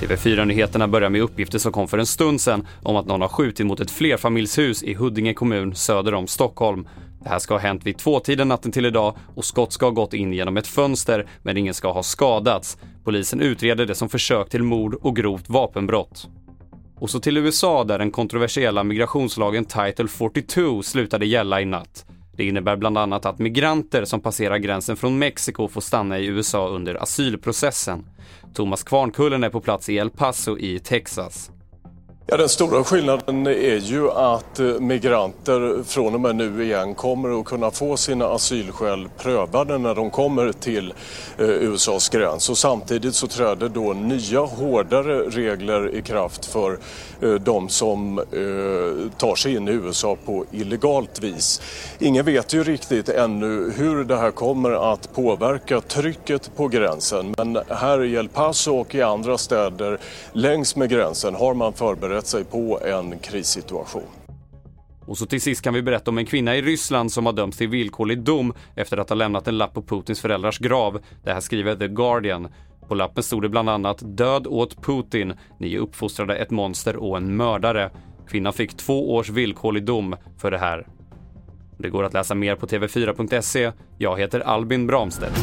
TV4-nyheterna börjar med uppgifter som kom för en stund sedan om att någon har skjutit mot ett flerfamiljshus i Huddinge kommun söder om Stockholm. Det här ska ha hänt vid tvåtiden natten till idag och skott ska ha gått in genom ett fönster men ingen ska ha skadats. Polisen utreder det som försök till mord och grovt vapenbrott. Och så till USA där den kontroversiella migrationslagen Title 42 slutade gälla i natt. Det innebär bland annat att migranter som passerar gränsen från Mexiko får stanna i USA under asylprocessen. Thomas Kvarnkullen är på plats i El Paso i Texas. Ja, den stora skillnaden är ju att eh, migranter från och med nu igen kommer att kunna få sina asylskäl prövade när de kommer till eh, USAs gräns. Och samtidigt så träder då nya hårdare regler i kraft för eh, de som tar sig in i USA på illegalt vis. Ingen vet ju riktigt ännu hur det här kommer att påverka trycket på gränsen men här i El Paso och i andra städer längs med gränsen har man förberett förberett sig på en krissituation. Och så till sist kan vi berätta om en kvinna i Ryssland som har dömts till villkorlig dom efter att ha lämnat en lapp på Putins föräldrars grav. Det här skriver The Guardian. På lappen stod det bland annat “Död åt Putin. Ni uppfostrade ett monster och en mördare”. Kvinnan fick två års villkorlig dom för det här. Det går att läsa mer på tv4.se. Jag heter Albin Bramstedt.